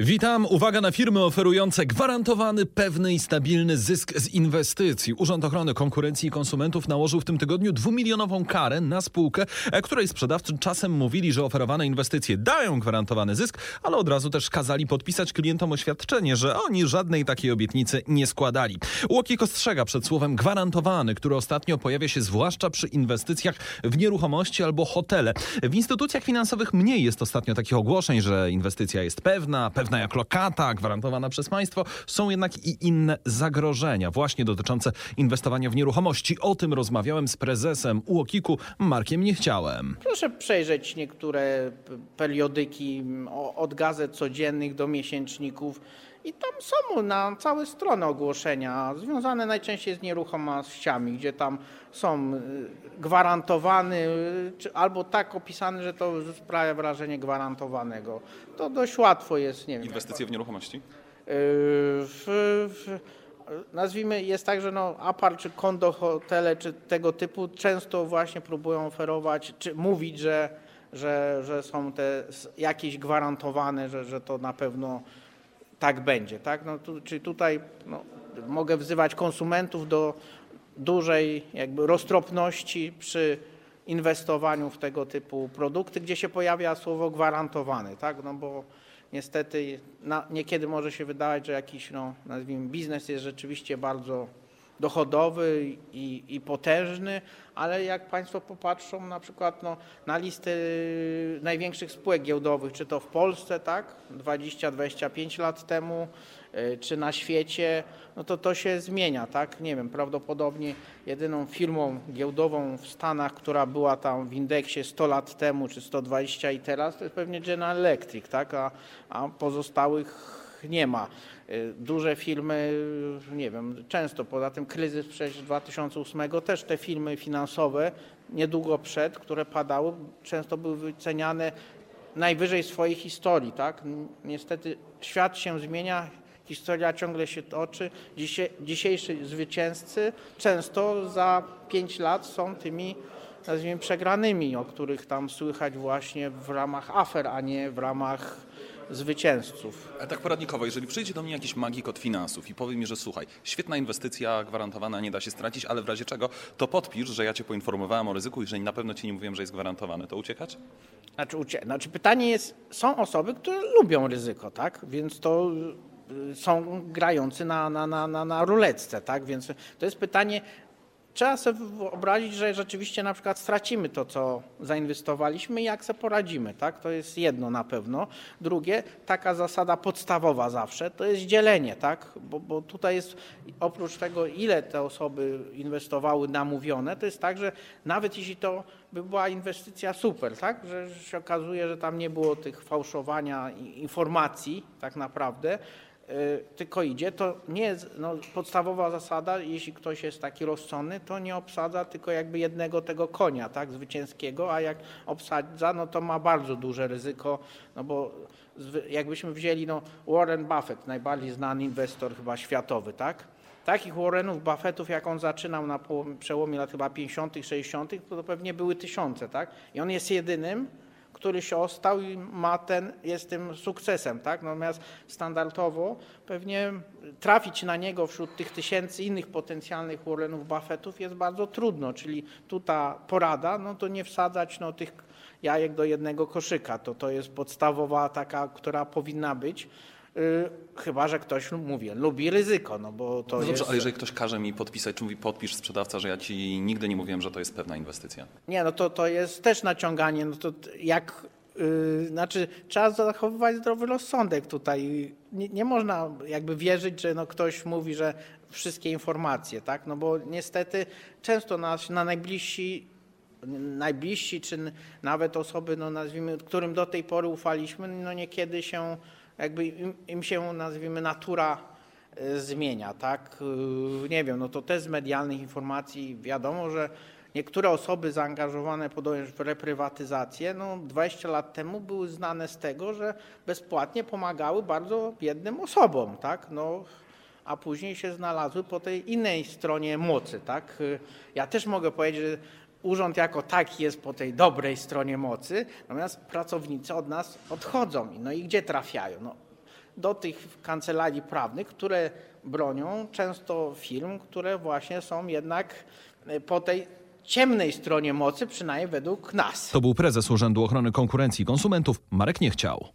Witam. Uwaga na firmy oferujące gwarantowany, pewny i stabilny zysk z inwestycji. Urząd Ochrony Konkurencji i Konsumentów nałożył w tym tygodniu dwumilionową karę na spółkę, e, której sprzedawcy czasem mówili, że oferowane inwestycje dają gwarantowany zysk, ale od razu też kazali podpisać klientom oświadczenie, że oni żadnej takiej obietnicy nie składali. Łokik ostrzega przed słowem gwarantowany, które ostatnio pojawia się zwłaszcza przy inwestycjach w nieruchomości albo hotele. W instytucjach finansowych mniej jest ostatnio takich ogłoszeń, że inwestycja jest pewna, pewna pewna jak lokata, gwarantowana przez państwo. Są jednak i inne zagrożenia, właśnie dotyczące inwestowania w nieruchomości. O tym rozmawiałem z prezesem UOKiK-u Markiem Niechciałem. Proszę przejrzeć niektóre periodyki od gazet codziennych do miesięczników. I tam są na całe strony ogłoszenia związane najczęściej z nieruchomościami, gdzie tam są y, gwarantowany, czy, albo tak opisany, że to sprawia wrażenie gwarantowanego. To dość łatwo jest, nie wiem. Inwestycje w nieruchomości? Y, w, w, nazwijmy, jest tak, że no, apart czy kondo, hotele czy tego typu często właśnie próbują oferować, czy mówić, że, że, że są te jakieś gwarantowane, że, że to na pewno tak będzie. Tak? No, tu, czyli tutaj no, mogę wzywać konsumentów do dużej jakby roztropności przy inwestowaniu w tego typu produkty, gdzie się pojawia słowo gwarantowany, tak? no bo niestety na, niekiedy może się wydawać, że jakiś no, nazwijmy biznes jest rzeczywiście bardzo dochodowy i, i, potężny, ale jak Państwo popatrzą na przykład no, na listę największych spółek giełdowych, czy to w Polsce, tak, 20-25 lat temu, y, czy na świecie, no to to się zmienia, tak, nie wiem, prawdopodobnie jedyną firmą giełdową w Stanach, która była tam w indeksie 100 lat temu, czy 120 i teraz, to jest pewnie General Electric, tak, a, a pozostałych nie ma. Y, duże filmy, nie wiem, często poza tym kryzys przecież 2008 też te filmy finansowe niedługo przed, które padały, często były wyceniane najwyżej swojej historii, tak? Niestety świat się zmienia, historia ciągle się toczy. dzisiejsi zwycięzcy często za pięć lat są tymi nazwijmy przegranymi, o których tam słychać właśnie w ramach afer, a nie w ramach zwycięzców. A tak poradnikowo, jeżeli przyjdzie do mnie jakiś magik od finansów i powie mi, że słuchaj, świetna inwestycja gwarantowana, nie da się stracić, ale w razie czego, to podpisz, że ja cię poinformowałem o ryzyku i że na pewno ci nie mówiłem, że jest gwarantowane, to uciekać? Znaczy, ucie znaczy pytanie jest, są osoby, które lubią ryzyko, tak? Więc to y, są grający na, na, na, na, na ruletce, tak? Więc to jest pytanie, Trzeba sobie wyobrazić, że rzeczywiście na przykład stracimy to, co zainwestowaliśmy i jak sobie poradzimy, tak? To jest jedno na pewno. Drugie, taka zasada podstawowa zawsze, to jest dzielenie, tak? Bo, bo tutaj jest oprócz tego, ile te osoby inwestowały namówione, to jest tak, że nawet jeśli to by była inwestycja super, tak? Że się okazuje, że tam nie było tych fałszowania informacji tak naprawdę, tylko idzie, to nie no, podstawowa zasada, jeśli ktoś jest taki rozsądny, to nie obsadza tylko jakby jednego tego konia, tak, zwycięskiego, a jak obsadza, no to ma bardzo duże ryzyko, no bo jakbyśmy wzięli, no Warren Buffett, najbardziej znany inwestor chyba światowy, tak, Takich Warrenów, Buffettów, jak on zaczynał na przełomie lat chyba 50., 60., to pewnie były tysiące, tak? I on jest jedynym, który się ostał i ma ten, jest tym sukcesem, tak? Natomiast standardowo pewnie trafić na niego wśród tych tysięcy innych potencjalnych Warrenów Buffettów jest bardzo trudno, czyli tu ta porada, no to nie wsadzać no, tych jajek do jednego koszyka, to to jest podstawowa taka, która powinna być. Y, chyba, że ktoś, mówię, lubi ryzyko, no bo to no dobrze, jest... ale jeżeli ktoś każe mi podpisać, czy mówi podpisz sprzedawca, że ja ci nigdy nie mówiłem, że to jest pewna inwestycja. Nie, no to, to jest też naciąganie, no to jak... Yy, znaczy, trzeba zachowywać zdrowy rozsądek tutaj. Nie, nie, można jakby wierzyć, że no ktoś mówi, że wszystkie informacje, tak? No bo niestety często na, na najbliżsi najbliżsi, czy nawet osoby, no nazwijmy, którym do tej pory ufaliśmy, no niekiedy się jakby im, im się, nazwijmy, natura e, zmienia, tak? E, nie wiem, no to też z medialnych informacji wiadomo, że niektóre osoby zaangażowane podobnież w reprywatyzację, no 20 lat temu były znane z tego, że bezpłatnie pomagały bardzo biednym osobom, tak? No, a później się znalazły po tej innej stronie mocy, tak? E, ja też mogę powiedzieć, że urząd jako taki jest po tej dobrej stronie mocy, natomiast pracownicy od nas odchodzą. No i gdzie trafiają? No, do tych kancelarii prawnych, które bronią często firm, które właśnie są jednak e, po tej ciemnej stronie mocy, przynajmniej według nas. To był prezes Urzędu Ochrony Konkurencji i Konsumentów Marek Niechciał.